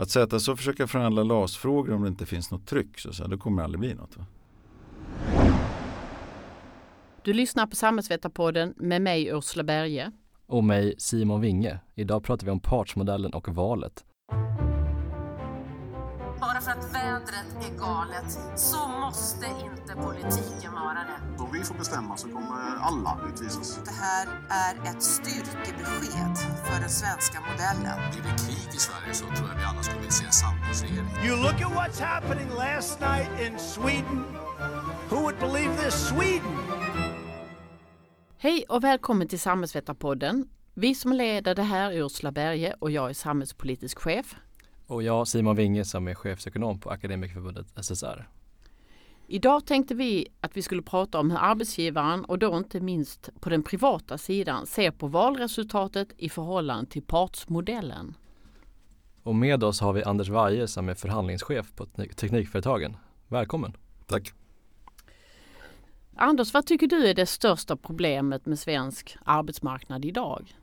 Att sätta sig och försöka förhandla LAS-frågor om det inte finns något tryck, så, så det kommer aldrig bli något. Va? Du lyssnar på Samhällsvetarpodden med mig Ursula Berge. Och mig Simon Winge. Idag pratar vi om partsmodellen och valet. För att vädret är galet så måste inte politiken vara det. Om vi får bestämma så kommer alla utvisas. Det här är ett styrkebesked för den svenska modellen. Blir det krig i Sverige så tror jag vi alla skulle vilja se en samlingsregering. You look at what's happening last night in Sweden. Who would believe this? Sweden! Hej och välkommen till Samhällsvetarpodden. Vi som leder det här är Ursula Berge och jag är samhällspolitisk chef. Och jag Simon Winge som är chefsekonom på Akademikerförbundet SSR. Idag tänkte vi att vi skulle prata om hur arbetsgivaren och då inte minst på den privata sidan ser på valresultatet i förhållande till partsmodellen. Och med oss har vi Anders Waje som är förhandlingschef på Teknikföretagen. Välkommen! Tack! Anders, vad tycker du är det största problemet med svensk arbetsmarknad idag?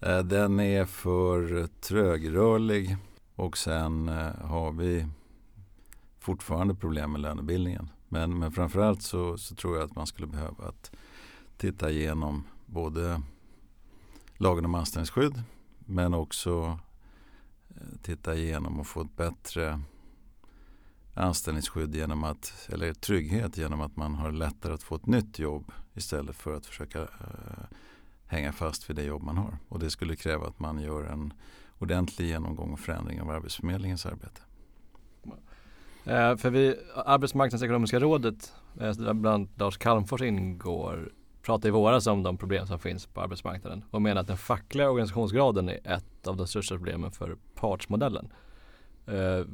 Eh, den är för trögrörlig och sen eh, har vi fortfarande problem med lönebildningen. Men, men framförallt så, så tror jag att man skulle behöva att titta igenom både lagen om anställningsskydd men också eh, titta igenom och få ett bättre anställningsskydd genom att, eller trygghet genom att man har lättare att få ett nytt jobb istället för att försöka eh, hänga fast vid det jobb man har. Och det skulle kräva att man gör en ordentlig genomgång och förändring av Arbetsförmedlingens arbete. Eh, för vi, Arbetsmarknadsekonomiska rådet, eh, där bland Lars Calmfors ingår, pratade i våras om de problem som finns på arbetsmarknaden och menar att den fackliga organisationsgraden är ett av de största problemen för partsmodellen. Eh,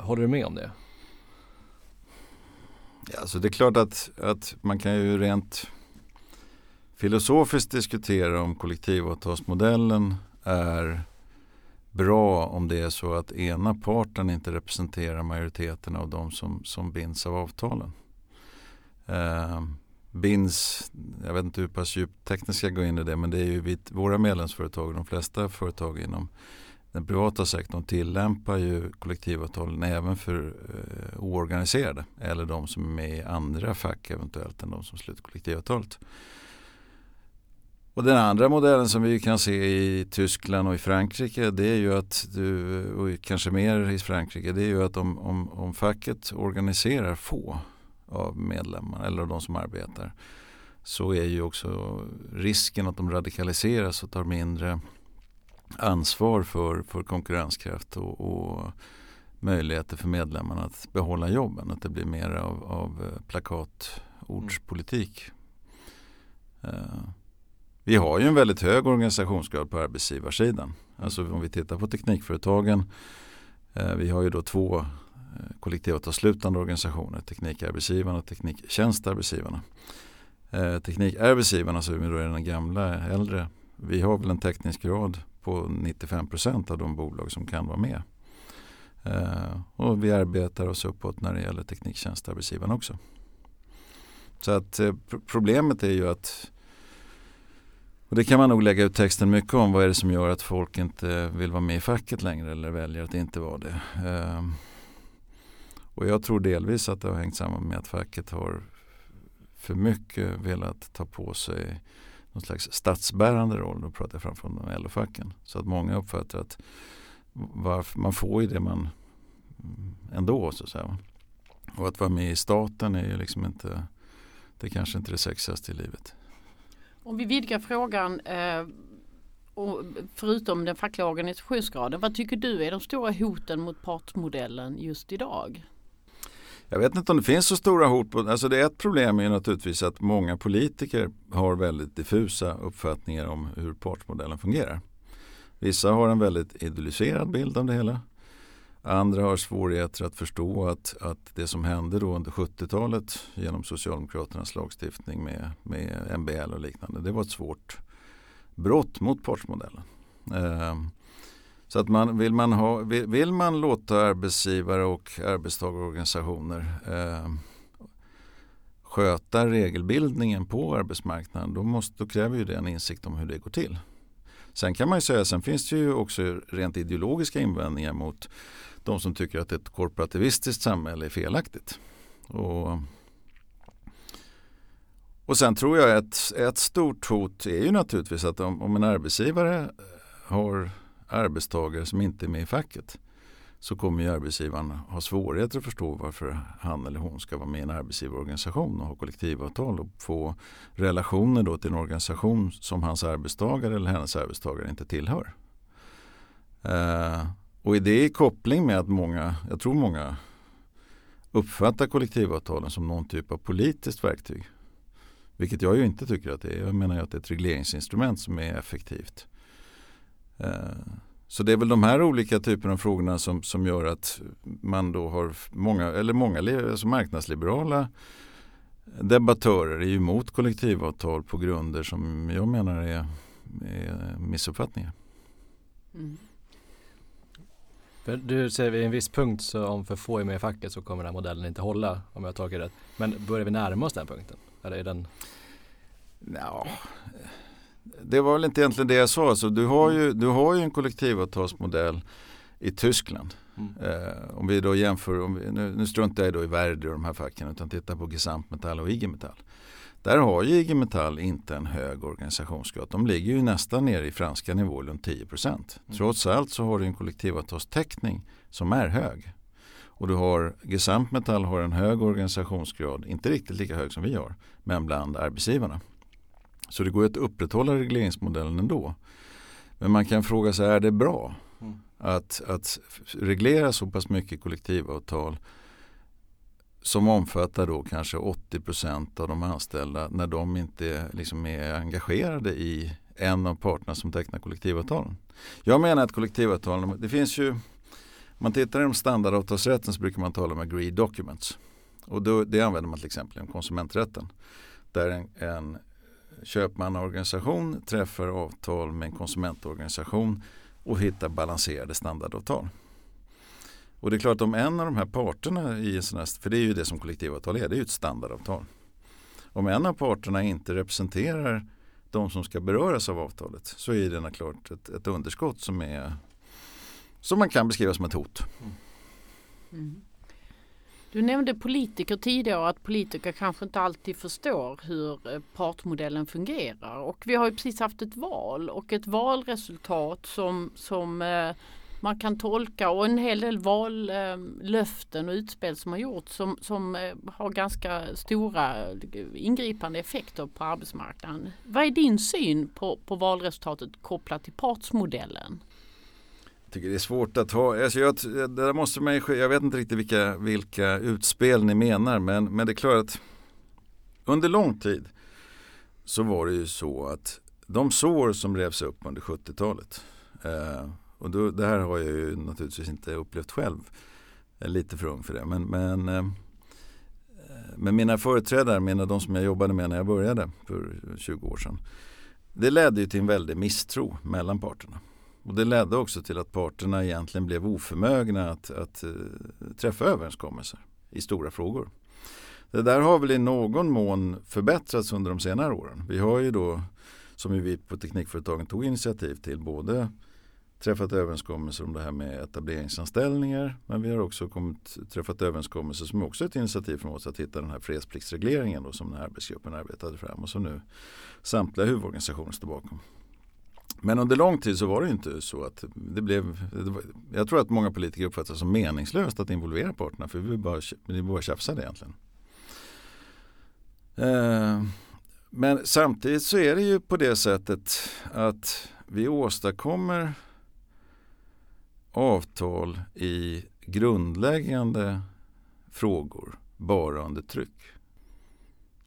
håller du med om det? Ja, alltså det är klart att, att man kan ju rent filosofiskt diskutera om kollektivavtalsmodellen är bra om det är så att ena parten inte representerar majoriteten av de som, som binds av avtalen. Eh, binds, jag vet inte hur pass djupt tekniskt jag går in i det, men det är ju vi, våra medlemsföretag och de flesta företag inom den privata sektorn tillämpar ju kollektivavtalen även för eh, oorganiserade eller de som är med i andra fack eventuellt än de som sluter kollektivavtalet. Och den andra modellen som vi kan se i Tyskland och i Frankrike det är ju att du, och kanske mer i Frankrike, det är ju att om, om, om facket organiserar få av medlemmar eller av de som arbetar så är ju också risken att de radikaliseras och tar mindre ansvar för, för konkurrenskraft och, och möjligheter för medlemmarna att behålla jobben. Att det blir mer av, av plakatordspolitik. Mm. Vi har ju en väldigt hög organisationsgrad på arbetsgivarsidan. Alltså om vi tittar på teknikföretagen. Eh, vi har ju då två eh, kollektivavtalsslutande organisationer. Teknikarbetsgivarna och Tekniktjänstarbetsgivarna. Eh, teknikarbetsgivarna som är den gamla äldre. Vi har väl en täckningsgrad på 95 procent av de bolag som kan vara med. Och vi arbetar oss uppåt när det gäller tekniktjänstarbetsgivarna också. Så att problemet är ju att och det kan man nog lägga ut texten mycket om. Vad är det som gör att folk inte vill vara med i facket längre eller väljer att inte vara det. Ehm, och jag tror delvis att det har hängt samman med att facket har för mycket velat ta på sig någon slags statsbärande roll. Då pratar jag framförallt om LO-facken. Så att många uppfattar att varför, man får ju det man mm, ändå så att säga. Och att vara med i staten är ju liksom inte det kanske inte det sexigaste i livet. Om vi vidgar frågan eh, och förutom den fackliga organisationsgraden, vad tycker du är de stora hoten mot partsmodellen just idag? Jag vet inte om det finns så stora hot. På, alltså det är ett problem är naturligtvis att många politiker har väldigt diffusa uppfattningar om hur partsmodellen fungerar. Vissa har en väldigt idealiserad bild av det hela. Andra har svårigheter att förstå att, att det som hände då under 70-talet genom Socialdemokraternas lagstiftning med, med MBL och liknande, det var ett svårt brott mot partsmodellen. Eh, så att man, vill, man ha, vill, vill man låta arbetsgivare och arbetstagarorganisationer eh, sköta regelbildningen på arbetsmarknaden då, måste, då kräver ju det en insikt om hur det går till. Sen kan man ju säga, sen finns det ju också rent ideologiska invändningar mot de som tycker att ett korporativistiskt samhälle är felaktigt. Och, och sen tror jag att ett stort hot är ju naturligtvis att om, om en arbetsgivare har arbetstagare som inte är med i facket så kommer ju arbetsgivaren ha svårigheter att förstå varför han eller hon ska vara med i en arbetsgivarorganisation och ha kollektivavtal och få relationer då till en organisation som hans arbetstagare eller hennes arbetstagare inte tillhör. Eh, och det är i koppling med att många, jag tror många uppfattar kollektivavtalen som någon typ av politiskt verktyg. Vilket jag ju inte tycker att det är. Jag menar ju att det är ett regleringsinstrument som är effektivt. Eh, så det är väl de här olika typerna av frågorna som, som gör att man då har många, eller många alltså marknadsliberala debattörer är ju emot kollektivavtal på grunder som jag menar är, är missuppfattningar. Mm. För du säger vid en viss punkt så om för få är med i facket så kommer den här modellen inte hålla om jag tolkar rätt. Men börjar vi närma oss den punkten? Eller är den? Ja, det var väl inte egentligen det jag sa. Alltså, du, har ju, du har ju en kollektivavtalsmodell i Tyskland. Mm. Eh, om vi då jämför, om vi, nu, nu struntar jag då i Verdi och de här facken utan tittar på Gesamtmetall och IG Metall. Där har ju IG Metall inte en hög organisationsgrad. De ligger ju nästan nere i franska nivåer runt 10 procent. Mm. Trots allt så har du en kollektivavtalstäckning som är hög. Och du har Gesamtmetall har en hög organisationsgrad, inte riktigt lika hög som vi har, men bland arbetsgivarna. Så det går att upprätthålla regleringsmodellen ändå. Men man kan fråga sig, är det bra mm. att, att reglera så pass mycket kollektivavtal som omfattar då kanske 80% av de anställda när de inte liksom är engagerade i en av parterna som tecknar kollektivavtalen. Jag menar att kollektivavtalen, det finns ju, om man tittar i de standardavtalsrätten så brukar man tala om agreed documents. Och då, det använder man till exempel inom konsumenträtten. Där en, en köpmannaorganisation träffar avtal med en konsumentorganisation och hittar balanserade standardavtal. Och det är klart om en av de här parterna i en sån här, för det är ju det som kollektivavtal är, det är ju ett standardavtal. Om en av parterna inte representerar de som ska beröras av avtalet så är det klart ett, ett underskott som är som man kan beskriva som ett hot. Mm. Du nämnde politiker tidigare och att politiker kanske inte alltid förstår hur eh, partmodellen fungerar. Och vi har ju precis haft ett val och ett valresultat som, som eh, man kan tolka och en hel del vallöften och utspel som har gjorts som, som eh, har ganska stora eh, ingripande effekter på arbetsmarknaden. Vad är din syn på, på valresultatet kopplat till partsmodellen? Jag tycker det är svårt att ha, alltså jag, där måste man, jag vet inte riktigt vilka, vilka utspel ni menar men, men det är klart att under lång tid så var det ju så att de sår som revs upp under 70-talet eh, och då, det här har jag ju naturligtvis inte upplevt själv, jag är lite för ung för det men, men eh, men mina företrädare, mina, de som jag jobbade med när jag började för 20 år sedan. Det ledde ju till en väldig misstro mellan parterna. Och det ledde också till att parterna egentligen blev oförmögna att, att eh, träffa överenskommelser i stora frågor. Det där har väl i någon mån förbättrats under de senare åren. Vi har ju då, som vi på Teknikföretagen tog initiativ till, både träffat överenskommelser om det här med etableringsanställningar men vi har också kommit, träffat överenskommelser som också är ett initiativ från oss att hitta den här fredspliktsregleringen då, som den här arbetsgruppen arbetade fram och som nu samtliga huvudorganisationer står bakom. Men under lång tid så var det inte så att det blev, jag tror att många politiker uppfattar det som meningslöst att involvera parterna för vi bara, vi bara tjafsade egentligen. Eh, men samtidigt så är det ju på det sättet att vi åstadkommer avtal i grundläggande frågor bara under tryck.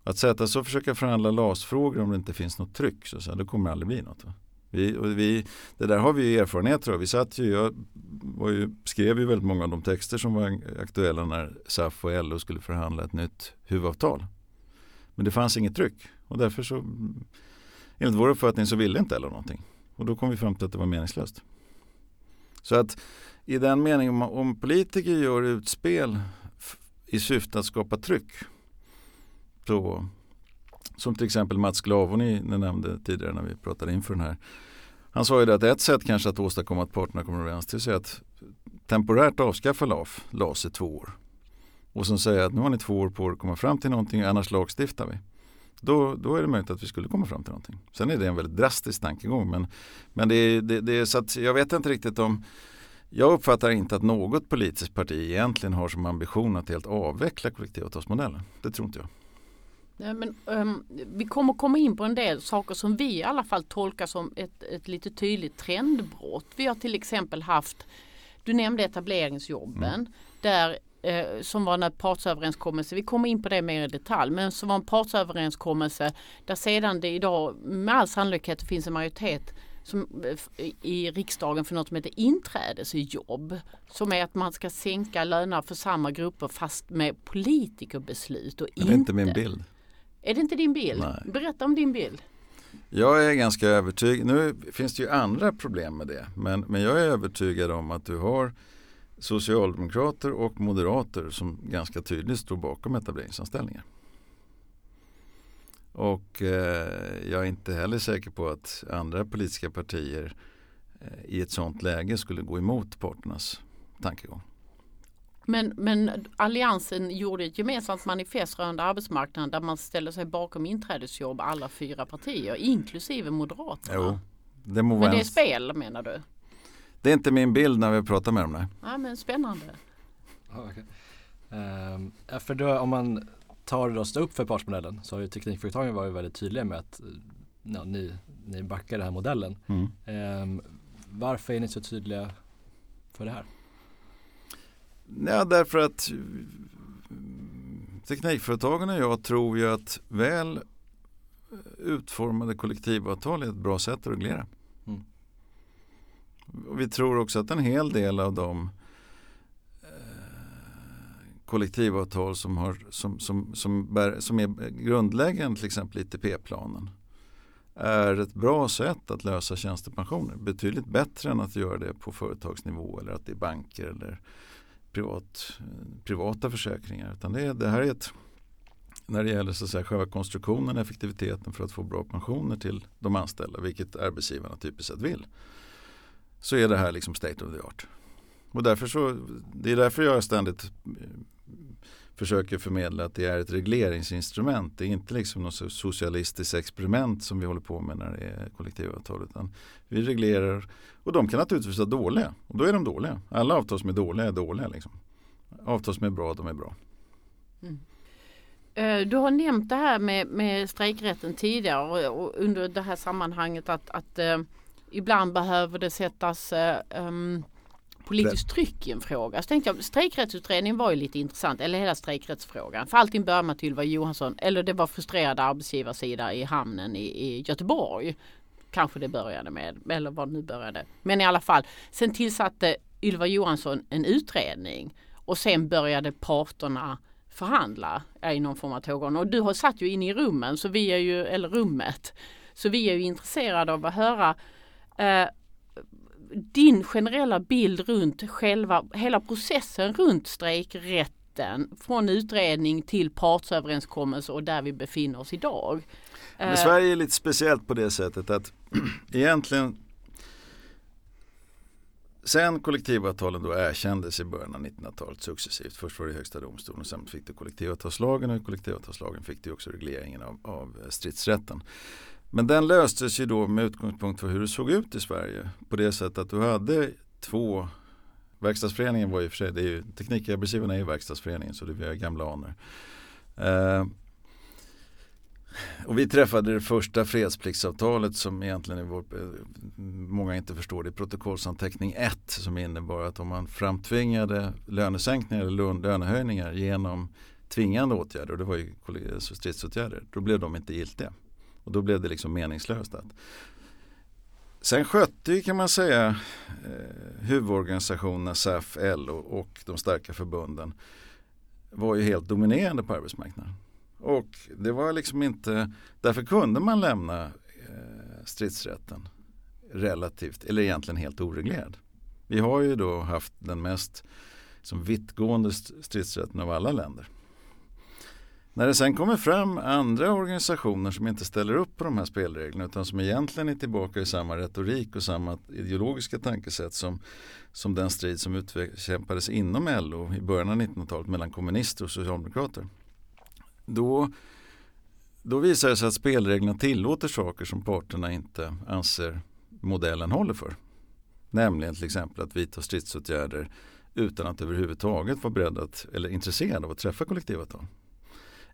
Att sätta sig och försöka förhandla LAS-frågor om det inte finns något tryck så, så det kommer aldrig bli något. Va? Vi, och vi, det där har vi erfarenheter av. Vi satt ju, jag var ju, skrev ju väldigt många av de texter som var aktuella när SAF och LO skulle förhandla ett nytt huvudavtal. Men det fanns inget tryck och därför så enligt vår uppfattning så ville inte LO någonting. Och då kom vi fram till att det var meningslöst. Så att i den meningen om, politiker gör utspel i syfte att skapa tryck så som till exempel Mats Glavoni nämnde tidigare när vi pratade inför den här. Han sa ju att ett sätt kanske att åstadkomma att parterna kommer överens till är att temporärt avskaffa LAF, LAS i två år. Och sen säga att nu har ni två år på er att komma fram till någonting annars lagstiftar vi. Då, då är det möjligt att vi skulle komma fram till någonting. Sen är det en väldigt drastisk tankegång men, men det, det, det är så att jag vet inte riktigt om jag uppfattar inte att något politiskt parti egentligen har som ambition att helt avveckla kollektivavtalsmodellen. Det tror inte jag. Nej, men, um, vi kommer komma in på en del saker som vi i alla fall tolkar som ett, ett lite tydligt trendbrott. Vi har till exempel haft, du nämnde etableringsjobben, mm. där eh, som var en partsöverenskommelse, vi kommer in på det mer i detalj, men som var en partsöverenskommelse där sedan det idag med all sannolikhet finns en majoritet som, eh, i riksdagen för något som heter inträdesjobb. Som är att man ska sänka löner för samma grupper fast med politikerbeslut. Och det är inte min bild. Är det inte din bild? Nej. Berätta om din bild. Jag är ganska övertygad, nu finns det ju andra problem med det, men, men jag är övertygad om att du har socialdemokrater och moderater som ganska tydligt står bakom etableringsanställningar. Och eh, jag är inte heller säker på att andra politiska partier eh, i ett sådant läge skulle gå emot parternas tankegång. Men, men Alliansen gjorde ett gemensamt manifest rörande arbetsmarknaden där man ställer sig bakom inträdesjobb alla fyra partier inklusive Moderaterna. Jo, det må men det är spel menar du? Det är inte min bild när vi pratar med dem. Nej. Ja, men spännande. Okay. Um, ehm, för då, om man tar och står upp för partsmodellen så har ju teknikföretagen varit väldigt tydliga med att ja, ni, ni backar den här modellen. Mm. Um, varför är ni så tydliga för det här? Ja, därför att teknikföretagen och jag tror ju att väl utformade kollektivavtal är ett bra sätt att reglera. Vi tror också att en hel del av de eh, kollektivavtal som, har, som, som, som, bär, som är grundläggande, till exempel ITP-planen är ett bra sätt att lösa tjänstepensioner. Betydligt bättre än att göra det på företagsnivå eller att det är banker eller privat, privata försäkringar. Utan det, det här är ett, när det gäller så att säga, själva konstruktionen, effektiviteten för att få bra pensioner till de anställda, vilket arbetsgivarna typiskt sett vill, så är det här liksom state of the art. Och därför så, det är därför jag ständigt eh, försöker förmedla att det är ett regleringsinstrument. Det är inte liksom något socialistiskt experiment som vi håller på med när det är kollektivavtal. Utan vi reglerar och de kan naturligtvis vara dåliga och då är de dåliga. Alla avtal som är dåliga är dåliga. Liksom. Avtal som är bra, de är bra. Mm. Eh, du har nämnt det här med, med strejkrätten tidigare och, och under det här sammanhanget att, att eh, ibland behöver det sättas um, politiskt tryck i en fråga. Så tänkte jag, strejkrättsutredningen var ju lite intressant, eller hela strejkrättsfrågan. För allting började med att Ylva Johansson, eller det var frustrerade arbetsgivarsida i hamnen i, i Göteborg. Kanske det började med, eller vad det nu började. Men i alla fall, sen tillsatte Ylva Johansson en utredning och sen började parterna förhandla eh, i någon form av tågordning. Och du har satt ju inne i rummen, så vi är ju, eller rummet, så vi är ju intresserade av att höra eh, din generella bild runt själva, hela processen runt strejkrätten från utredning till partsöverenskommelse och där vi befinner oss idag. Men uh, Sverige är lite speciellt på det sättet att egentligen Sen kollektivavtalen då erkändes i början av 1900-talet successivt. Först var det högsta domstolen och sen fick du kollektivavtalslagen och i kollektivavtalslagen fick du också regleringen av, av stridsrätten. Men den löstes ju då med utgångspunkt för hur det såg ut i Sverige. På det sättet att du hade två Verkstadsföreningen var ju för sig, det är ju, Teknikarbetsgivarna är ju Verkstadsföreningen så det är gamla anor. Eh, och vi träffade det första fredspliktsavtalet som egentligen är vår, många inte förstår det, protokollsanteckning 1 som innebar att om man framtvingade lönesänkningar eller lönehöjningar genom tvingande åtgärder, och det var ju stridsåtgärder, då blev de inte giltiga. Och då blev det liksom meningslöst. Att. Sen skötte ju kan man säga eh, huvudorganisationerna SAF, LO och de starka förbunden var ju helt dominerande på arbetsmarknaden. Och det var liksom inte, därför kunde man lämna eh, stridsrätten relativt, eller egentligen helt oreglerad. Vi har ju då haft den mest som vittgående stridsrätten av alla länder. När det sen kommer fram andra organisationer som inte ställer upp på de här spelreglerna utan som egentligen är tillbaka i samma retorik och samma ideologiska tankesätt som, som den strid som utkämpades inom LO i början av 1900-talet mellan kommunister och socialdemokrater. Då, då visar det sig att spelreglerna tillåter saker som parterna inte anser modellen håller för. Nämligen till exempel att vidta stridsåtgärder utan att överhuvudtaget vara beredd att, eller intresserad av att träffa kollektivavtal.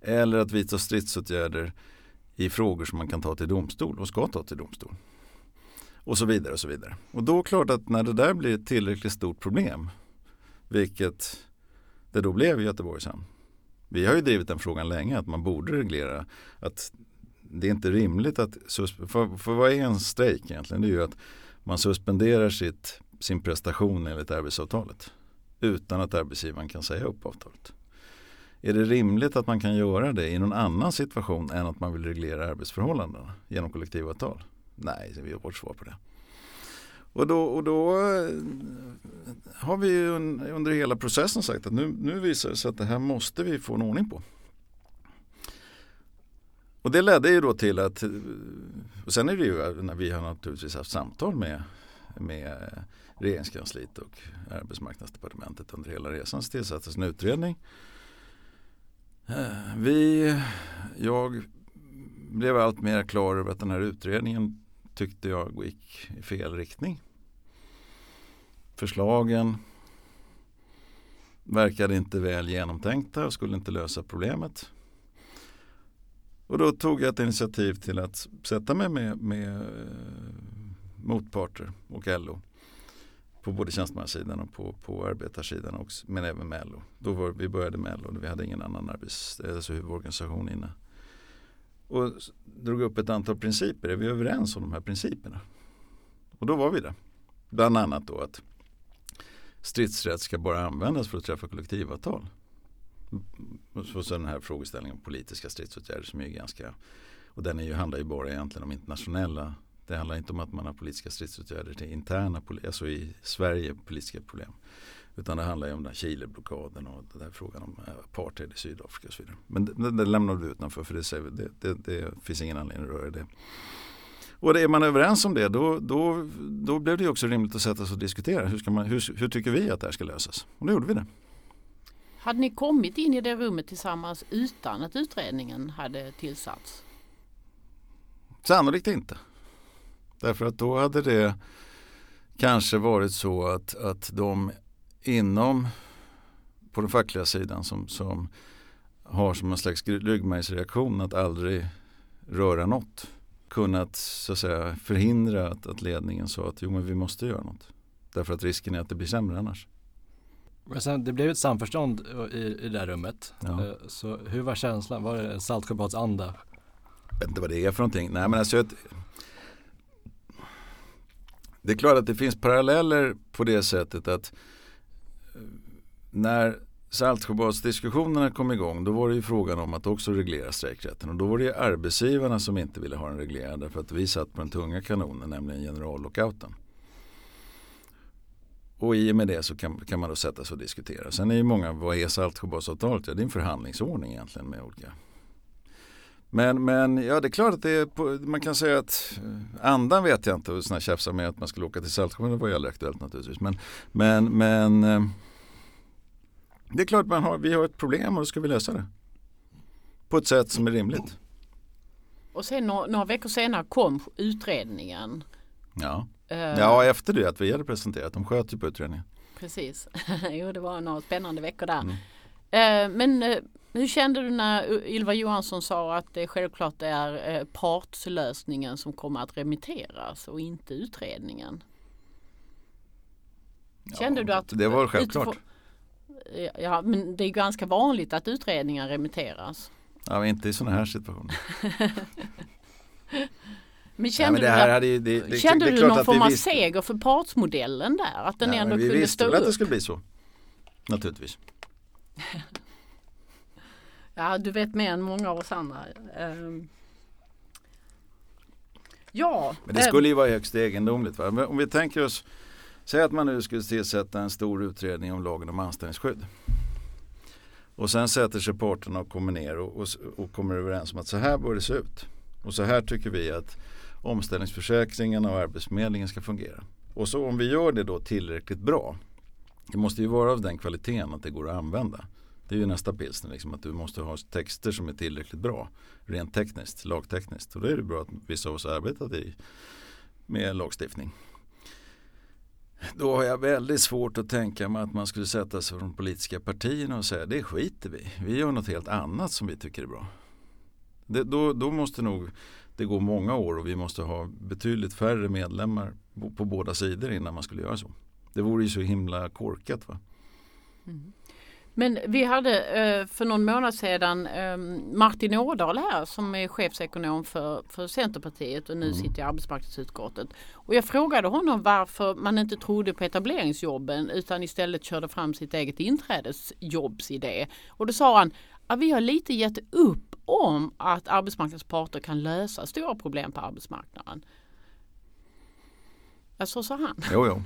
Eller att vidta stridsåtgärder i frågor som man kan ta till domstol och ska ta till domstol. Och så vidare och så vidare. Och då är det klart att när det där blir ett tillräckligt stort problem, vilket det då blev i Göteborgs hamn. Vi har ju drivit den frågan länge att man borde reglera att det är inte rimligt att, för, för vad är en strejk egentligen? Det är ju att man suspenderar sitt, sin prestation enligt arbetsavtalet utan att arbetsgivaren kan säga upp avtalet. Är det rimligt att man kan göra det i någon annan situation än att man vill reglera arbetsförhållandena genom kollektivavtal? Nej, vi har vårt svar på det. Och då, och då eh, har vi under hela processen sagt att nu, nu visar det sig att det här måste vi få en ordning på. Och det ledde ju då till att, eh, och sen är det ju när vi har naturligtvis haft samtal med, med regeringskansliet och arbetsmarknadsdepartementet under hela resan så tillsattes en utredning Eh, vi, jag blev allt mer klar över att den här utredningen tyckte jag gick i fel riktning. Förslagen verkade inte väl genomtänkta och skulle inte lösa problemet. Och då tog jag ett initiativ till att sätta mig med, med eh, motparter och LO på både tjänstemannasidan och på, på arbetarsidan också, men även med LO. Då var, vi började med LO, vi hade ingen annan arbets, alltså huvudorganisation inne. Och drog upp ett antal principer, är vi överens om de här principerna? Och då var vi det. Bland annat då att stridsrätt ska bara användas för att träffa kollektivavtal. Mm, och så den här frågeställningen om politiska stridsåtgärder som är ganska och den är ju, handlar ju bara egentligen om internationella det handlar inte om att man har politiska stridsåtgärder till interna, alltså i Sverige politiska problem. Utan det handlar ju om den Chile-blockaden och den där frågan om eh, apartheid i Sydafrika och så vidare. Men det, det lämnar du utanför för det, det, det, det finns ingen anledning att röra det. Och är man överens om det då, då, då blev det också rimligt att sätta sig och diskutera. Hur, ska man, hur, hur tycker vi att det här ska lösas? Och då gjorde vi det. Hade ni kommit in i det rummet tillsammans utan att utredningen hade tillsatts? Sannolikt inte. Därför att då hade det kanske varit så att, att de inom på den fackliga sidan som, som har som en slags ryggmärgsreaktion att aldrig röra något kunnat så att säga förhindra att, att ledningen sa att jo men vi måste göra något. Därför att risken är att det blir sämre annars. det blev ett samförstånd i, i det där rummet. Ja. Eh, så hur var känslan? Var det Saltsjöbadsanda? Jag vet inte vad det är för någonting. Nej men alltså det är klart att det finns paralleller på det sättet att eh, när Saltsjöbadsdiskussionerna kom igång då var det ju frågan om att också reglera strejkrätten och då var det ju arbetsgivarna som inte ville ha den reglerad därför att vi satt på den tunga kanonen nämligen generallockouten. Och i och med det så kan, kan man då sätta sig och diskutera. Sen är ju många, vad är Saltsjöbadsavtalet? Ja, det är en förhandlingsordning egentligen med olika men, men ja, det är klart att det är på, man kan säga att eh, andan vet jag inte och sådana tjafsar med att man skulle åka till Saltsjön, det var ju aldrig aktuellt naturligtvis. Men, men, men eh, det är klart man har, vi har ett problem och då ska vi lösa det. På ett sätt som är rimligt. Och sen några, några veckor senare kom utredningen. Ja. Uh, ja, efter det att vi hade presenterat. De sköt ju på utredningen. Precis. jo, det var några spännande veckor där. Mm. Uh, men uh, hur kände du när Ylva Johansson sa att det självklart är eh, partslösningen som kommer att remitteras och inte utredningen? Kände ja, du att det var självklart. Utifrån, ja, men det är ganska vanligt att utredningar remitteras. Ja, men inte i sådana här situationer. men kände Nej, men det du, ju, det, det, kände det, du någon form av seger för partsmodellen där? Att den ja, ändå kunde stå upp? Vi visste att det skulle bli så. Naturligtvis. Ja, du vet mer än många av oss andra. Um, ja. Men det skulle ju vara högst egendomligt. Va? Om vi tänker oss, säg att man nu skulle tillsätta en stor utredning om lagen om anställningsskydd. Och sen sätter sig parterna och kommer ner och, och, och kommer överens om att så här bör det se ut. Och så här tycker vi att omställningsförsäkringen och Arbetsförmedlingen ska fungera. Och så om vi gör det då tillräckligt bra. Det måste ju vara av den kvaliteten att det går att använda. Det är ju nästa pilsner, liksom, att du måste ha texter som är tillräckligt bra. Rent tekniskt, lagtekniskt. Och då är det bra att vissa av oss har arbetat i, med lagstiftning. Då har jag väldigt svårt att tänka mig att man skulle sätta sig från politiska partierna och säga det skiter vi Vi gör något helt annat som vi tycker är bra. Det, då, då måste nog det gå många år och vi måste ha betydligt färre medlemmar på, på båda sidor innan man skulle göra så. Det vore ju så himla korkat. Va? Mm. Men vi hade eh, för någon månad sedan ehm, Martin Ådahl här som är chefsekonom för, för Centerpartiet och nu mm. sitter i arbetsmarknadsutskottet. Och jag frågade honom varför man inte trodde på etableringsjobben utan istället körde fram sitt eget inträdesjobbsidé. Och då sa han att vi har lite gett upp om att arbetsmarknadens parter kan lösa stora problem på arbetsmarknaden. Ja, så sa han. Jo, jo.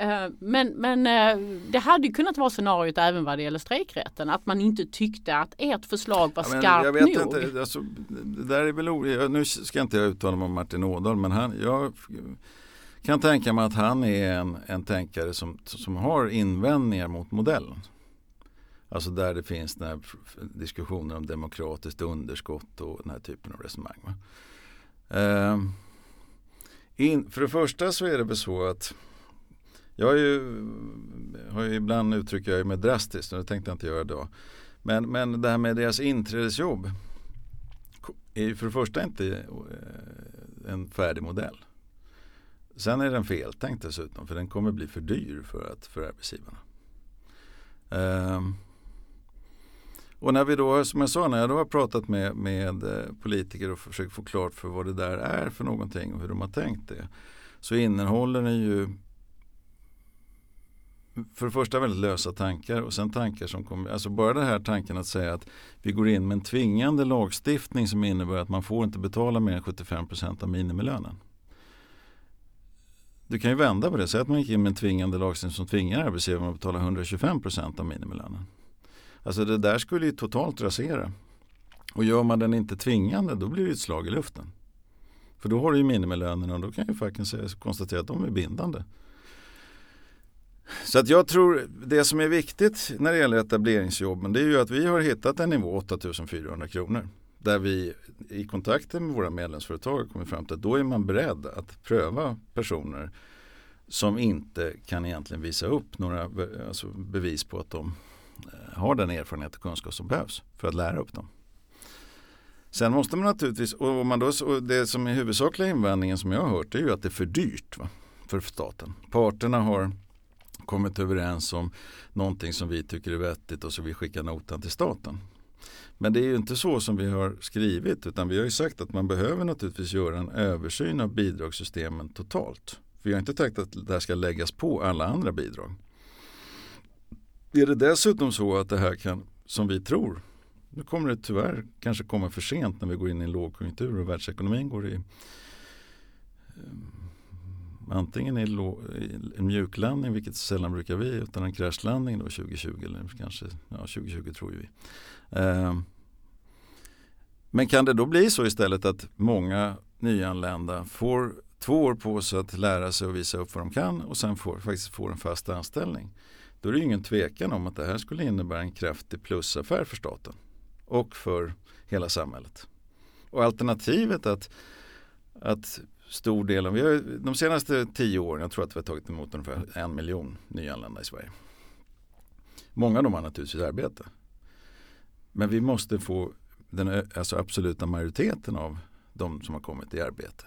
Eh, men, men eh, det hade kunnat vara scenariot även vad det gäller strejkrätten. Att man inte tyckte att ert förslag var ja, skarpt jag vet nog. Inte, alltså, det där är väl, nu ska inte jag uttala mig om Martin Ådahl men han, jag kan tänka mig att han är en, en tänkare som, som har invändningar mot modellen. Alltså där det finns den här diskussioner om demokratiskt underskott och den här typen av resonemang. Uh, in, för det första så är det väl så att jag ju, har ju ibland uttrycker jag mig drastiskt och det tänkte jag inte göra idag. Men, men det här med deras inträdesjobb är ju för det första inte eh, en färdig modell. Sen är den feltänkt dessutom för den kommer bli för dyr för, att, för arbetsgivarna. Ehm. och när vi då, som jag sa, när jag då har pratat med, med eh, politiker och försökt få klart för vad det där är för någonting och hur de har tänkt det. Så innehåller den ju för det första väldigt lösa tankar och sen tankar som kommer, alltså bara den här tanken att säga att vi går in med en tvingande lagstiftning som innebär att man får inte betala mer än 75% av minimilönen. Du kan ju vända på det, säg att man gick in med en tvingande lagstiftning som tvingar arbetsgivaren att betala 125% av minimilönen. Alltså det där skulle ju totalt rasera. Och gör man den inte tvingande då blir det ett slag i luften. För då har du ju minimilönerna och då kan ju facken konstatera att de är bindande. Så att jag tror det som är viktigt när det gäller etableringsjobben det är ju att vi har hittat en nivå 8400 kronor. Där vi i kontakten med våra medlemsföretag kommer fram till att då är man beredd att pröva personer som inte kan egentligen visa upp några alltså bevis på att de eh, har den erfarenhet och kunskap som behövs för att lära upp dem. Sen måste man naturligtvis, och, man då, och det som är huvudsakliga invändningen som jag har hört är ju att det är för dyrt va, för staten. Parterna har kommit överens om någonting som vi tycker är vettigt och så vi skickar notan till staten. Men det är ju inte så som vi har skrivit utan vi har ju sagt att man behöver naturligtvis göra en översyn av bidragssystemen totalt. Vi har inte tänkt att det här ska läggas på alla andra bidrag. Är det dessutom så att det här kan, som vi tror, nu kommer det tyvärr kanske komma för sent när vi går in i en lågkonjunktur och världsekonomin går i eh, antingen i en mjuklandning, vilket sällan brukar vi, utan en kraschlandning då 2020 eller kanske ja, 2020 tror vi. Eh, men kan det då bli så istället att många nyanlända får två år på sig att lära sig och visa upp vad de kan och sen får, faktiskt får en fast anställning. Då är det ju ingen tvekan om att det här skulle innebära en kraftig plusaffär för staten och för hela samhället. Och alternativet att, att stor del av, vi har, de senaste tio åren, jag tror att vi har tagit emot ungefär en miljon nyanlända i Sverige. Många av dem har naturligtvis arbete. Men vi måste få den alltså absoluta majoriteten av de som har kommit i arbete.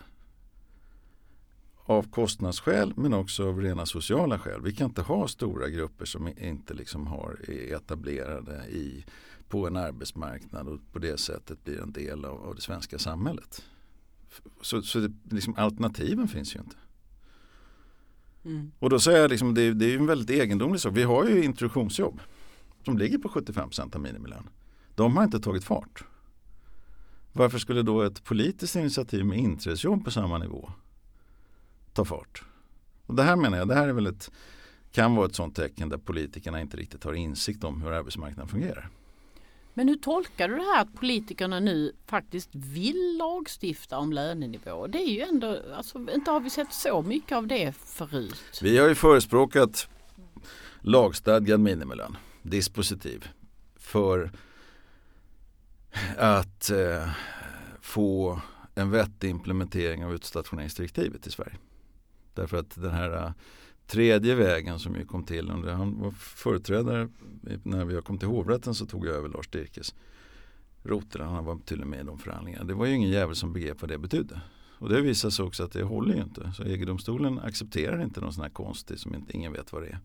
Av kostnadsskäl men också av rena sociala skäl. Vi kan inte ha stora grupper som inte liksom har, är etablerade i, på en arbetsmarknad och på det sättet blir en del av, av det svenska samhället. Så, så det, liksom, alternativen finns ju inte. Mm. Och då säger jag liksom, det, det är en väldigt egendomlig sak. Vi har ju introduktionsjobb som ligger på 75% av minimilön. De har inte tagit fart. Varför skulle då ett politiskt initiativ med inträdesjobb på samma nivå ta fart? Och det här menar jag, det här är väl ett kan vara ett sådant tecken där politikerna inte riktigt har insikt om hur arbetsmarknaden fungerar. Men hur tolkar du det här att politikerna nu faktiskt vill lagstifta om lönenivå? Det är ju ändå, alltså, inte har vi sett så mycket av det förut. Vi har ju förespråkat lagstadgad minimilön, dispositiv, för att eh, få en vettig implementering av utstationeringsdirektivet i Sverige. Därför att den här eh, tredje vägen som ju kom till, under, han var företrädare när vi kom till hovrätten så tog jag över Lars Dirkes roter. Han var till och med i de förhandlingarna. Det var ju ingen jävel som begrep vad det betydde. Och det visar sig också att det håller ju inte. Så EG-domstolen accepterar inte någon sån här konstig som inte, ingen vet vad det är.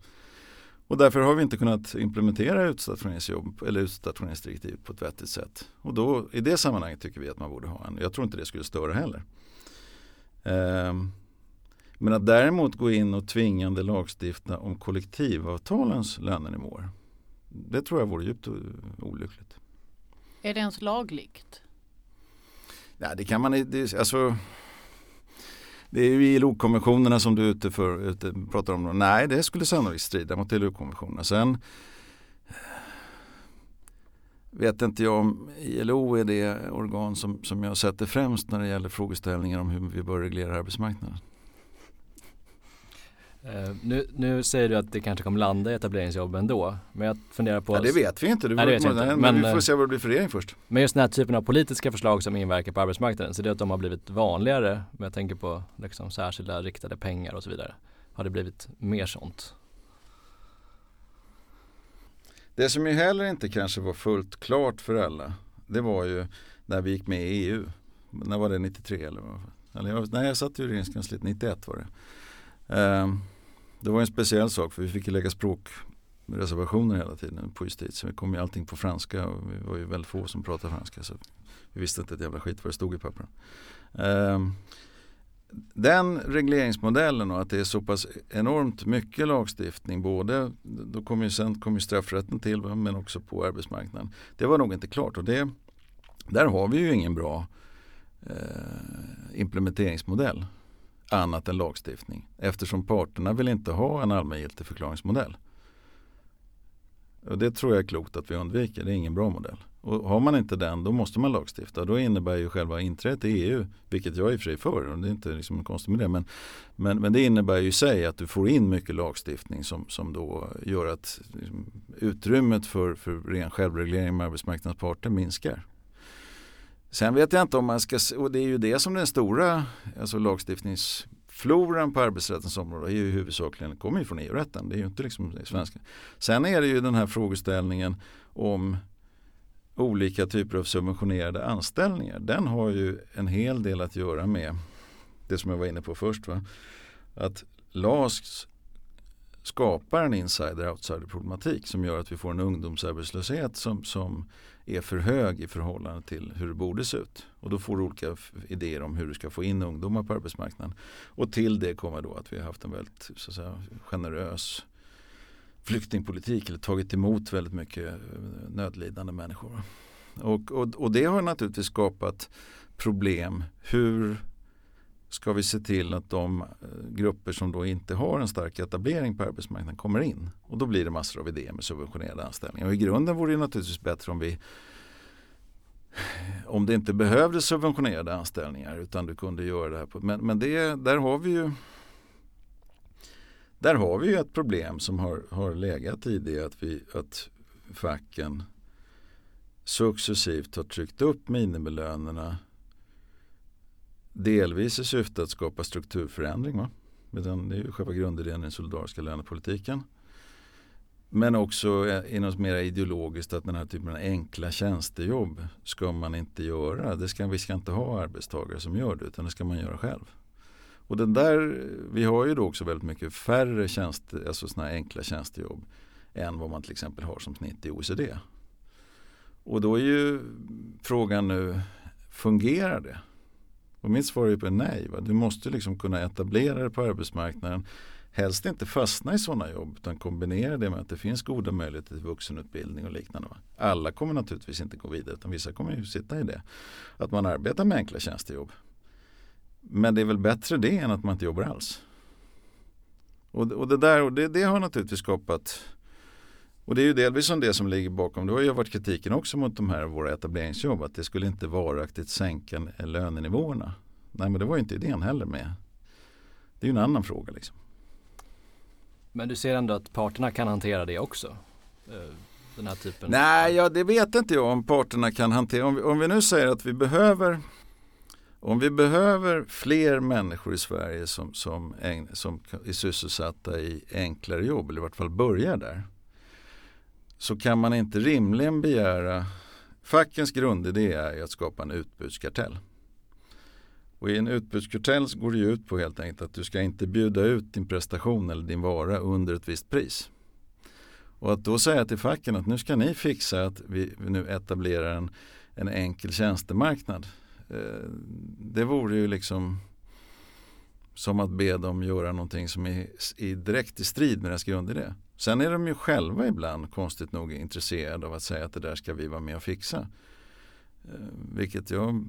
Och därför har vi inte kunnat implementera utstationeringsjobb eller utstationeringsdirektiv på ett vettigt sätt. Och då i det sammanhanget tycker vi att man borde ha en. Jag tror inte det skulle störa heller. Um, men att däremot gå in och tvingande lagstifta om kollektivavtalens lönenivåer. Det tror jag vore djupt olyckligt. Är det ens lagligt? Ja, det kan man det, alltså, det är ju ILO-konventionerna som du är ute för, ute, pratar om. Nej, det skulle sannolikt strida mot ILO-konventionerna. Sen vet inte jag om ILO är det organ som, som jag sätter främst när det gäller frågeställningar om hur vi bör reglera arbetsmarknaden. Uh, nu, nu säger du att det kanske kommer landa i etableringsjobb ändå. Men jag funderar på... Ja, det vet vi inte. Det nej, det vet inte. Men, men, vi får eh, se vad det blir för regering först. Men just den här typen av politiska förslag som inverkar på arbetsmarknaden. Så det är att de har blivit vanligare. Men jag tänker på liksom särskilda riktade pengar och så vidare. Har det blivit mer sånt? Det som ju heller inte kanske var fullt klart för alla. Det var ju när vi gick med i EU. När var det 93 eller vad? Eller jag, nej jag satt i regeringskansliet 91 var det. Ehm, det var en speciell sak för vi fick lägga språkreservationer hela tiden på justitie. Vi kom ju allting på franska och vi var ju väldigt få som pratade franska så vi visste inte ett jävla skit vad det stod i pappren. Ehm, den regleringsmodellen och att det är så pass enormt mycket lagstiftning både, då kommer ju sen kommer straffrätten till men också på arbetsmarknaden. Det var nog inte klart och det, där har vi ju ingen bra eh, implementeringsmodell annat än lagstiftning. Eftersom parterna vill inte ha en allmängiltig förklaringsmodell. Och det tror jag är klokt att vi undviker. Det är ingen bra modell. Och har man inte den då måste man lagstifta. Då innebär ju själva inträdet i EU, vilket jag är i och för sig för, och det är inte liksom konstigt med det. Men, men, men det innebär ju i sig att du får in mycket lagstiftning som, som då gör att liksom, utrymmet för, för ren självreglering med arbetsmarknadens parter minskar. Sen vet jag inte om man ska, och det är ju det som den stora alltså lagstiftningsfloran på arbetsrättens område är ju huvudsakligen, kommer ju från EU-rätten. Det är ju inte liksom svenska. Sen är det ju den här frågeställningen om olika typer av subventionerade anställningar. Den har ju en hel del att göra med det som jag var inne på först. Va? Att LAS skapar en insider-outsider problematik som gör att vi får en ungdomsarbetslöshet som, som är för hög i förhållande till hur det borde se ut. Och då får du olika idéer om hur du ska få in ungdomar på arbetsmarknaden. Och till det kommer då att vi har haft en väldigt så att säga, generös flyktingpolitik eller tagit emot väldigt mycket eh, nödlidande människor. Och, och, och det har naturligtvis skapat problem. Hur ska vi se till att de eh, grupper som då inte har en stark etablering på arbetsmarknaden kommer in. Och då blir det massor av idéer med subventionerade anställningar. Och i grunden vore det naturligtvis bättre om vi om det inte behövdes subventionerade anställningar utan du kunde göra det här på, men, men det, där har vi ju där har vi ju ett problem som har, har legat i det att, vi, att facken successivt har tryckt upp minimilönerna Delvis i syfte att skapa strukturförändring. Va? det är ju själva grundidén i den solidariska lönepolitiken. Men också eh, i något mer ideologiskt att den här typen av enkla tjänstejobb ska man inte göra. Det ska, vi ska inte ha arbetstagare som gör det utan det ska man göra själv. Och den där, vi har ju då också väldigt mycket färre tjänste, alltså såna enkla tjänstejobb än vad man till exempel har som snitt i OECD. Och då är ju frågan nu, fungerar det? Och mitt svar är på nej. Va? Du måste liksom kunna etablera dig på arbetsmarknaden. Helst inte fastna i sådana jobb utan kombinera det med att det finns goda möjligheter till vuxenutbildning och liknande. Va? Alla kommer naturligtvis inte gå vidare utan vissa kommer ju sitta i det. Att man arbetar med enkla tjänstejobb. Men det är väl bättre det än att man inte jobbar alls. Och, och det där och det, det har naturligtvis skapat och det är ju delvis som det som ligger bakom. Det har ju varit kritiken också mot de här våra etableringsjobb. Att det skulle inte varaktigt sänka lönenivåerna. Nej men det var ju inte idén heller med. Det är ju en annan fråga liksom. Men du ser ändå att parterna kan hantera det också? Eh, Den här typen? Nej, ja, det vet inte jag om parterna kan hantera. Om vi, om vi nu säger att vi behöver om vi behöver fler människor i Sverige som, som, ägn, som är sysselsatta i enklare jobb, eller i vart fall börjar där, så kan man inte rimligen begära Fackens grundidé är att skapa en utbudskartell. Och i en utbudskartell går det ju ut på helt enkelt att du ska inte bjuda ut din prestation eller din vara under ett visst pris. Och att då säga till facken att nu ska ni fixa att vi, nu etablerar en, en enkel tjänstemarknad. Eh, det vore ju liksom som att be dem göra någonting som är, är direkt i strid med deras grundidé. Sen är de ju själva ibland konstigt nog intresserade av att säga att det där ska vi vara med och fixa. Eh, vilket jag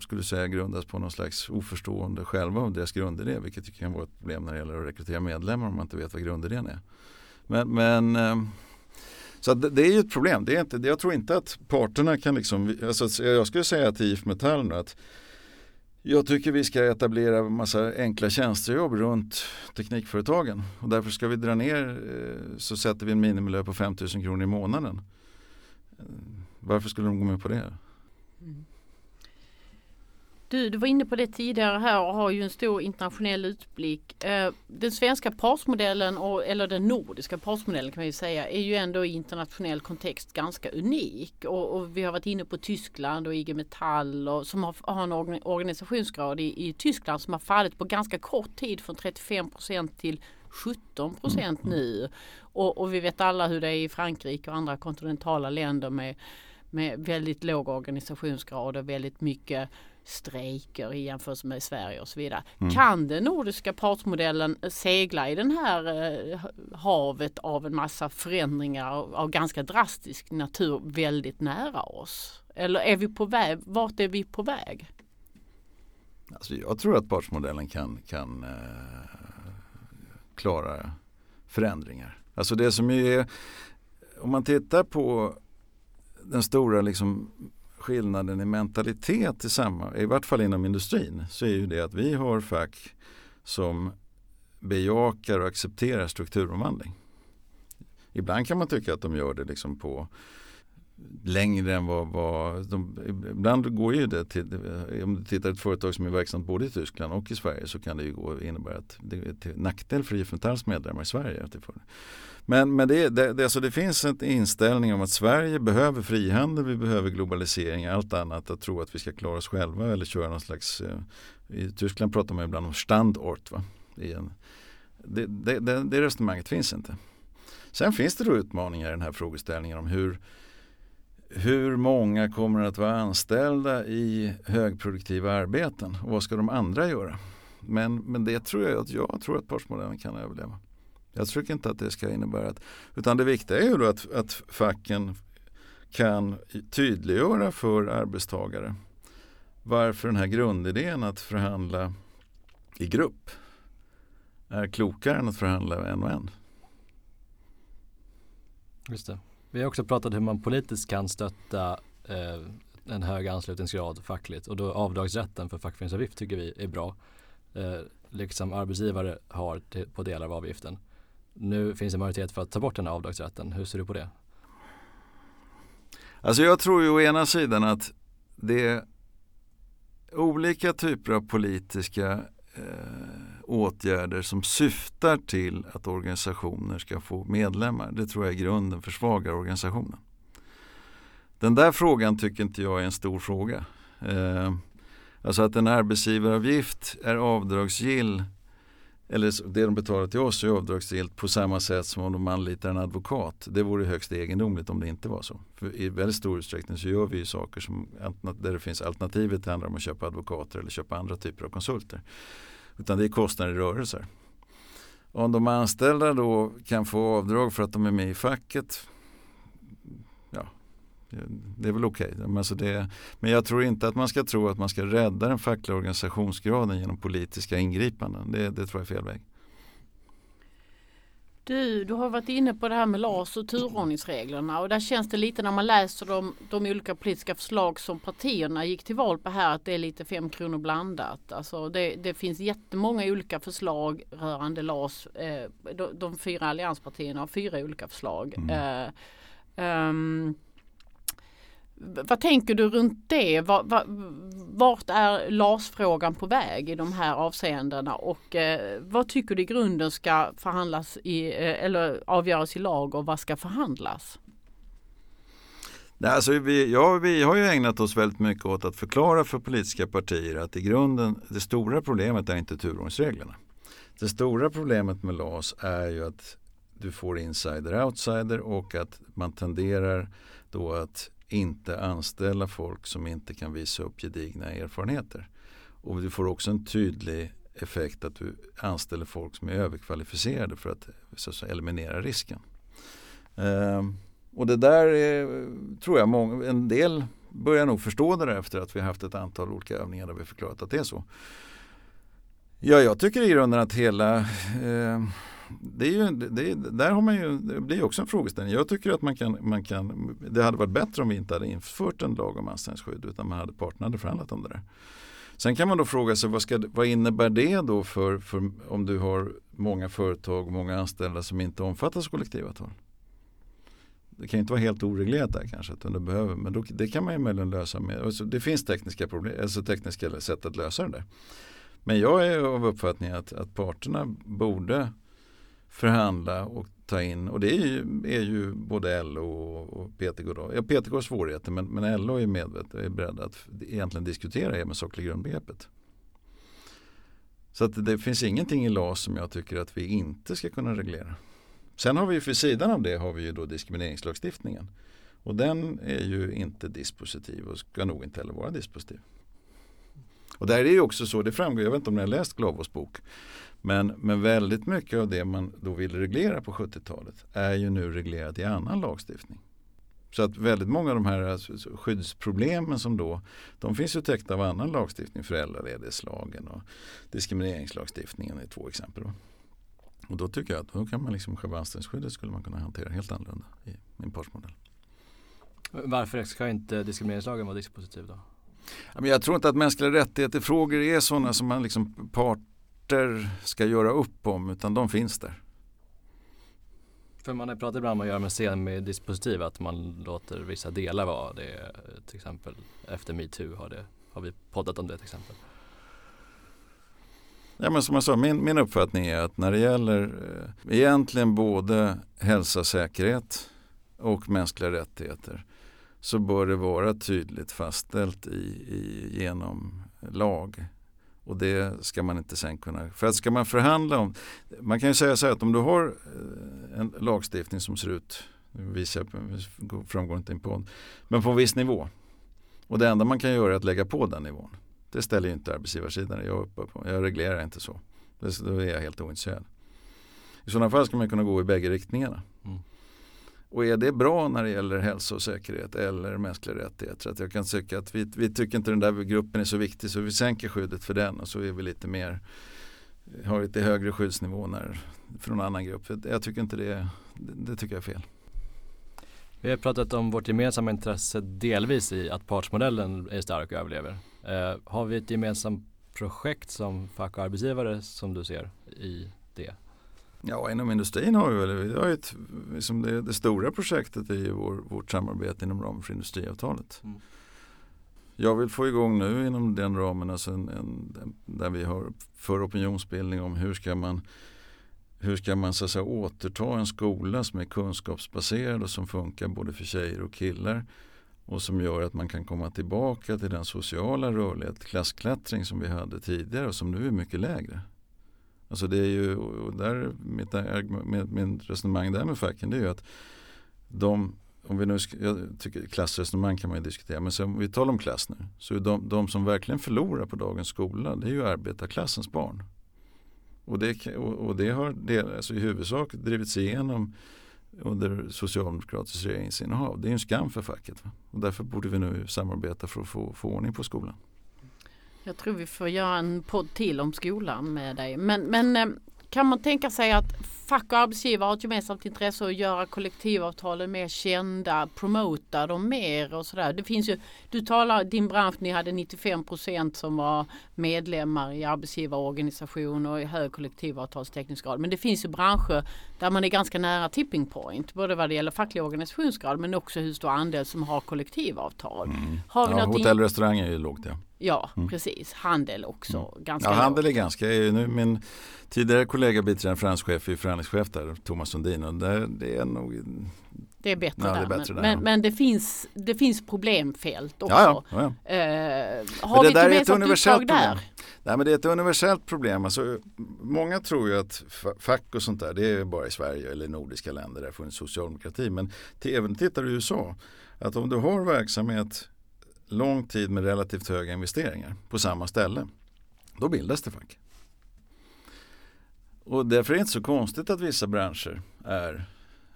skulle säga grundas på någon slags oförstående själva av deras grundidé. Vilket kan vara ett problem när det gäller att rekrytera medlemmar om man inte vet vad grundidén är. Men, men eh, så det, det, är ju ett problem. Det är inte, jag tror inte att parterna kan liksom, alltså jag skulle säga till IF Metall nu att jag tycker vi ska etablera massa enkla tjänstejobb runt teknikföretagen och därför ska vi dra ner eh, så sätter vi en minimilön på 5 000 kronor i månaden. Eh, varför skulle de gå med på det? Mm. Du, du var inne på det tidigare här och har ju en stor internationell utblick. Eh, den svenska parsmodellen, eller den nordiska parsmodellen kan man ju säga, är ju ändå i internationell kontext ganska unik. Och, och vi har varit inne på Tyskland och IG Metall och, som har, har en organisationsgrad i, i, Tyskland som har fallit på ganska kort tid från 35% till 17 procent mm. nu. Och, och vi vet alla hur det är i Frankrike och andra kontinentala länder med med väldigt låg organisationsgrad och väldigt mycket strejker i jämförelse med Sverige och så vidare. Mm. Kan den nordiska partsmodellen segla i den här eh, havet av en massa förändringar av, av, ganska drastisk natur väldigt nära oss? Eller är vi på väg? Vart är vi på väg? Alltså jag tror att partsmodellen kan, kan eh, klara förändringar. Alltså det som är, om man tittar på den stora liksom skillnaden i mentalitet i samma, i vart fall inom industrin, så är ju det att vi har fack som bejakar och accepterar strukturomvandling. Ibland kan man tycka att de gör det liksom på längre än vad, vad de, ibland går ju det till, om du tittar ett företag som är verksamt både i Tyskland och i Sverige så kan det ju gå innebära att det är till nackdel för IF Metalls medlemmar i Sverige. Men, men det, det, det, alltså det finns en inställning om att Sverige behöver frihandel, vi behöver globalisering, allt annat att tro att vi ska klara oss själva eller köra någon slags, eh, i Tyskland pratar man ibland om standort. Va? Det, det, det, det resonemanget finns inte. Sen finns det då utmaningar i den här frågeställningen om hur, hur många kommer att vara anställda i högproduktiva arbeten och vad ska de andra göra? Men, men det tror jag att jag tror att partsmodellen kan överleva. Jag tror inte att det ska innebära att, utan det viktiga är ju då att, att facken kan tydliggöra för arbetstagare varför den här grundidén att förhandla i grupp är klokare än att förhandla en och en. Just det. Vi har också pratat hur man politiskt kan stötta eh, en hög anslutningsgrad fackligt och då avdragsrätten för fackföreningsavgift tycker vi är bra. Eh, liksom arbetsgivare har till, på delar av avgiften. Nu finns det majoritet för att ta bort den här avdragsrätten. Hur ser du på det? Alltså jag tror ju å ena sidan att det är olika typer av politiska eh, åtgärder som syftar till att organisationer ska få medlemmar. Det tror jag i grunden försvagar organisationen. Den där frågan tycker inte jag är en stor fråga. Eh, alltså att en arbetsgivaravgift är avdragsgill eller det de betalar till oss är avdragsgillt på samma sätt som om de anlitar en advokat. Det vore högst egendomligt om det inte var så. För I väldigt stor utsträckning så gör vi ju saker som, där det finns alternativet handlar om att köpa advokater eller köpa andra typer av konsulter. Utan det är kostnader i rörelser. Om de anställda då kan få avdrag för att de är med i facket Ja, det är väl okej. Okay. Alltså men jag tror inte att man ska tro att man ska rädda den fackliga organisationsgraden genom politiska ingripanden. Det, det tror jag är fel väg. Du, du har varit inne på det här med LAS och turordningsreglerna och där känns det lite när man läser de, de olika politiska förslag som partierna gick till val på här att det är lite fem kronor blandat. Alltså det, det finns jättemånga olika förslag rörande LAS. Eh, de, de, fyra allianspartierna har fyra olika förslag. Mm. Eh, um, vad tänker du runt det? Var, var, vart är LAS-frågan på väg i de här avseendena och eh, vad tycker du i grunden ska förhandlas i, eh, eller avgöras i lag och vad ska förhandlas? Nej, alltså vi, ja, vi har ju ägnat oss väldigt mycket åt att förklara för politiska partier att i grunden det stora problemet är inte turordningsreglerna. Det stora problemet med LAS är ju att du får insider-outsider och att man tenderar då att inte anställa folk som inte kan visa upp gedigna erfarenheter. Och du får också en tydlig effekt att du anställer folk som är överkvalificerade för att, så att eliminera risken. Ehm, och det där är, tror jag många, en del börjar nog förstå det där efter att vi haft ett antal olika övningar där vi förklarat att det är så. Ja, jag tycker i grunden att hela eh, det, är ju, det, där har man ju, det blir också en frågeställning. Jag tycker att man kan, man kan, det hade varit bättre om vi inte hade infört en lag om anställningsskydd utan man hade parterna hade förhandlat om det där. Sen kan man då fråga sig vad, ska, vad innebär det då för, för om du har många företag och många anställda som inte omfattas av kollektivavtal? Det kan inte vara helt oreglerat där kanske, utan det behöver, men då, det kan man ju möjligen lösa med, alltså det finns tekniska, problem, alltså tekniska sätt att lösa det där. Men jag är av uppfattningen att, att parterna borde förhandla och ta in och det är ju, är ju både LO och PTK. Då. Ja, PTK har svårigheter men, men LO är medvetet och är beredda att egentligen diskutera det med saklig grundbegreppet. Så att det finns ingenting i LAS som jag tycker att vi inte ska kunna reglera. Sen har vi ju för sidan av det har vi ju då diskrimineringslagstiftningen. Och den är ju inte dispositiv och ska nog inte heller vara dispositiv. Och där är det ju också så, det framgår, jag vet inte om ni har läst Glavos bok, men, men väldigt mycket av det man då ville reglera på 70-talet är ju nu reglerat i annan lagstiftning. Så att väldigt många av de här alltså, skyddsproblemen som då, de finns ju täckta av annan lagstiftning, föräldraledighetslagen och diskrimineringslagstiftningen är två exempel. Och då tycker jag att då kan man liksom själva anställningsskyddet skulle man kunna hantera helt annorlunda i en partsmodell. Varför ska inte diskrimineringslagen vara dispositiv då? Jag tror inte att mänskliga rättigheter-frågor är sådana som man liksom part parter ska göra upp om utan de finns där. För man har pratat ibland om att göra med semidispositiv att man låter vissa delar vara det. Till exempel efter metoo har, det, har vi poddat om det till exempel. Ja, men som jag sa, min, min uppfattning är att när det gäller eh, egentligen både hälsa, säkerhet och mänskliga rättigheter så bör det vara tydligt fastställt i, i, genom lag och det ska man inte sen kunna, för att ska man förhandla om, man kan ju säga så här att om du har eh, en lagstiftning som ser ut, nu visar jag, framgår inte in på, men på en viss nivå. Och det enda man kan göra är att lägga på den nivån. Det ställer ju inte arbetsgivarsidan jag uppe på. Jag reglerar inte så. Då är jag helt ointresserad. I sådana fall ska man kunna gå i bägge riktningarna. Mm. Och är det bra när det gäller hälsa och säkerhet eller mänskliga rättigheter? Att jag kan tycka att vi, vi tycker inte den där gruppen är så viktig så vi sänker skyddet för den och så är vi lite mer har lite högre skyddsnivå när, för någon annan grupp. Jag tycker inte det, det, det tycker jag är fel. Vi har pratat om vårt gemensamma intresse delvis i att partsmodellen är stark och överlever. Eh, har vi ett gemensamt projekt som fack och arbetsgivare som du ser i det? Ja, inom industrin har vi väl, vi har ett, liksom det, det, stora projektet är ju vår, vårt samarbete inom ramen för industriavtalet. Mm. Jag vill få igång nu inom den ramen, alltså en, en, där vi har för opinionsbildning om hur ska man hur ska man så att säga, återta en skola som är kunskapsbaserad och som funkar både för tjejer och killar och som gör att man kan komma tillbaka till den sociala rörlighet, klassklättring som vi hade tidigare och som nu är mycket lägre. Alltså det är ju, och där, mitt, med, mitt resonemang där med facken det är ju att de, om vi nu, jag tycker klassresonemang kan man ju diskutera, men om vi talar om klass nu, så är de, de som verkligen förlorar på dagens skola det är ju arbetarklassens barn. Och det, och, och det har det, alltså i huvudsak drivits igenom under socialdemokratiskt regeringsinnehav. Det är en skam för facket. Va? Och därför borde vi nu samarbeta för att få, få ordning på skolan. Jag tror vi får göra en podd till om skolan med dig. Men, men eh, kan man tänka sig att fack och arbetsgivare har ett gemensamt intresse att göra kollektivavtalen mer kända, promota dem mer och sådär. Det finns ju, du talar, din bransch, ni hade 95% som var medlemmar i arbetsgivarorganisation och i hög kollektivavtalsteknisk Men det finns ju branscher där man är ganska nära tipping point, både vad det gäller facklig organisationsgrad men också hur stor andel som har kollektivavtal. Mm. Har vi ja, hotell och restaurang är ju lågt ja. Ja, precis. Handel också. Ganska Ja, handel är ganska, nu min tidigare kollega biträdande franschef är förhandlingschef där, Thomas Sundin och där, det är nog Det är bättre Ja, det där. är bättre men, där, men, ja. men det, finns, det finns problemfält också. Ja, ja, ja. Eh, har det vi där är ett universellt där? problem. Nej men det är ett universellt problem. Alltså, många tror ju att fa- fack och sånt där det är bara i Sverige eller i nordiska länder där det funnits socialdemokrati. Men t- även tittar du i USA. Att om du har verksamhet lång tid med relativt höga investeringar på samma ställe. Då bildas det fack. Och därför är det inte så konstigt att vissa branscher är,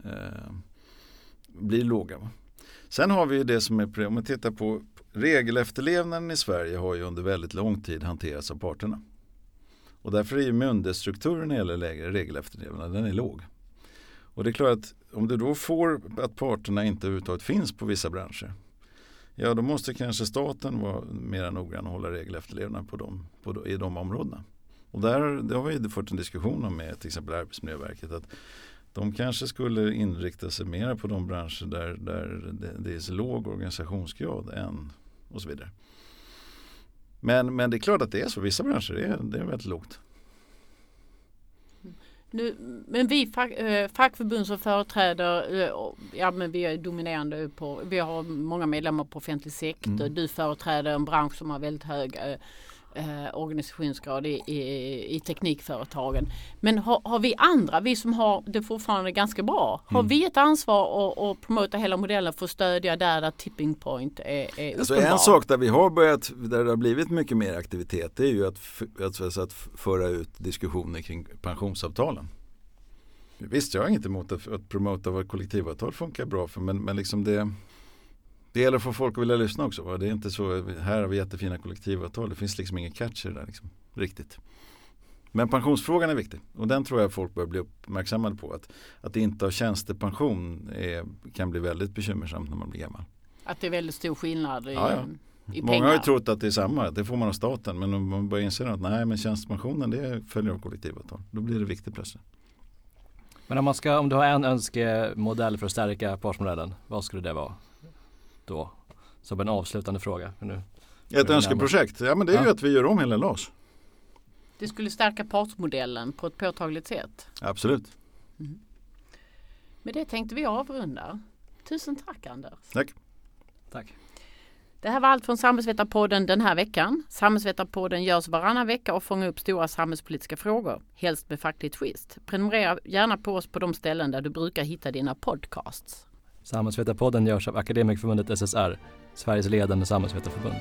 eh, blir låga. Sen har vi ju det som är, om man tittar på regelefterlevnaden i Sverige har ju under väldigt lång tid hanterats av parterna. Och därför är ju myndighetsstrukturen när det gäller lägre regelefterlevnad, den är låg. Och det är klart att om du då får att parterna inte överhuvudtaget finns på vissa branscher. Ja då måste kanske staten vara mer noggrann och hålla regelefterlevnad på dem, på, i de områdena. Och där det har vi fått en diskussion om med till exempel Arbetsmiljöverket. att de kanske skulle inrikta sig mer på de branscher där, där det, är så låg organisationsgrad än och så vidare. Men, men det är klart att det är så. Vissa branscher är, det är väldigt lågt. Nu, men vi fack, eh, fackförbund som företräder, eh, ja men vi är dominerande på, vi har många medlemmar på offentlig sektor. Mm. Du företräder en bransch som har väldigt hög eh, eh, organisationsgrad i, i, i teknikföretagen. Men har, har vi andra, vi som har det fortfarande ganska bra, har Mm. vi ett ansvar att, att promota hela modellen för att stödja där, där tipping point är, är Alltså uppenbar? en sak där vi har börjat, där det har blivit mycket mer aktivitet det är ju att, att, att föra ut diskussioner kring pensionsavtalen. Visst, jag har inget emot att, att promota vad kollektivavtal funkar bra för men, men liksom det det gäller att få folk att vilja lyssna också. Va? Det är inte så, här har vi jättefina kollektivavtal. Det finns liksom ingen catch i det där liksom, riktigt. Men pensionsfrågan är viktig och den tror jag folk bör bli uppmärksammade på. Att, att inte ha tjänstepension är, kan bli väldigt bekymmersamt när man blir gammal. Att det är väldigt stor skillnad i, Ja, ja. i Många pengar. har ju trott att det är samma, det får man av staten. Men om man börjar inse att nej men tjänstepensionen det följer av kollektivavtal. Då blir det viktigt plötsligt. Men om, man ska, om du har en önskemodell för att stärka partsmodellen, vad skulle det vara då? Som en avslutande fråga. Nu. Ett önskeprojekt, ja men det är ju Ja. att vi gör om hela LAS. Det skulle stärka partsmodellen på ett påtagligt sätt. Absolut. Med det tänkte vi avrunda. Tusen tack Anders. Tack. Tack. Det här var allt från Samhällsvetarpodden den här veckan. Samhällsvetarpodden görs varannan vecka och fångar upp stora samhällspolitiska frågor, helst med facklig twist. Prenumerera gärna på oss på de ställen där du brukar hitta dina podcasts. Samhällsvetarpodden görs av Akademikerförbundet SSR, Sveriges ledande samhällsvetarförbund.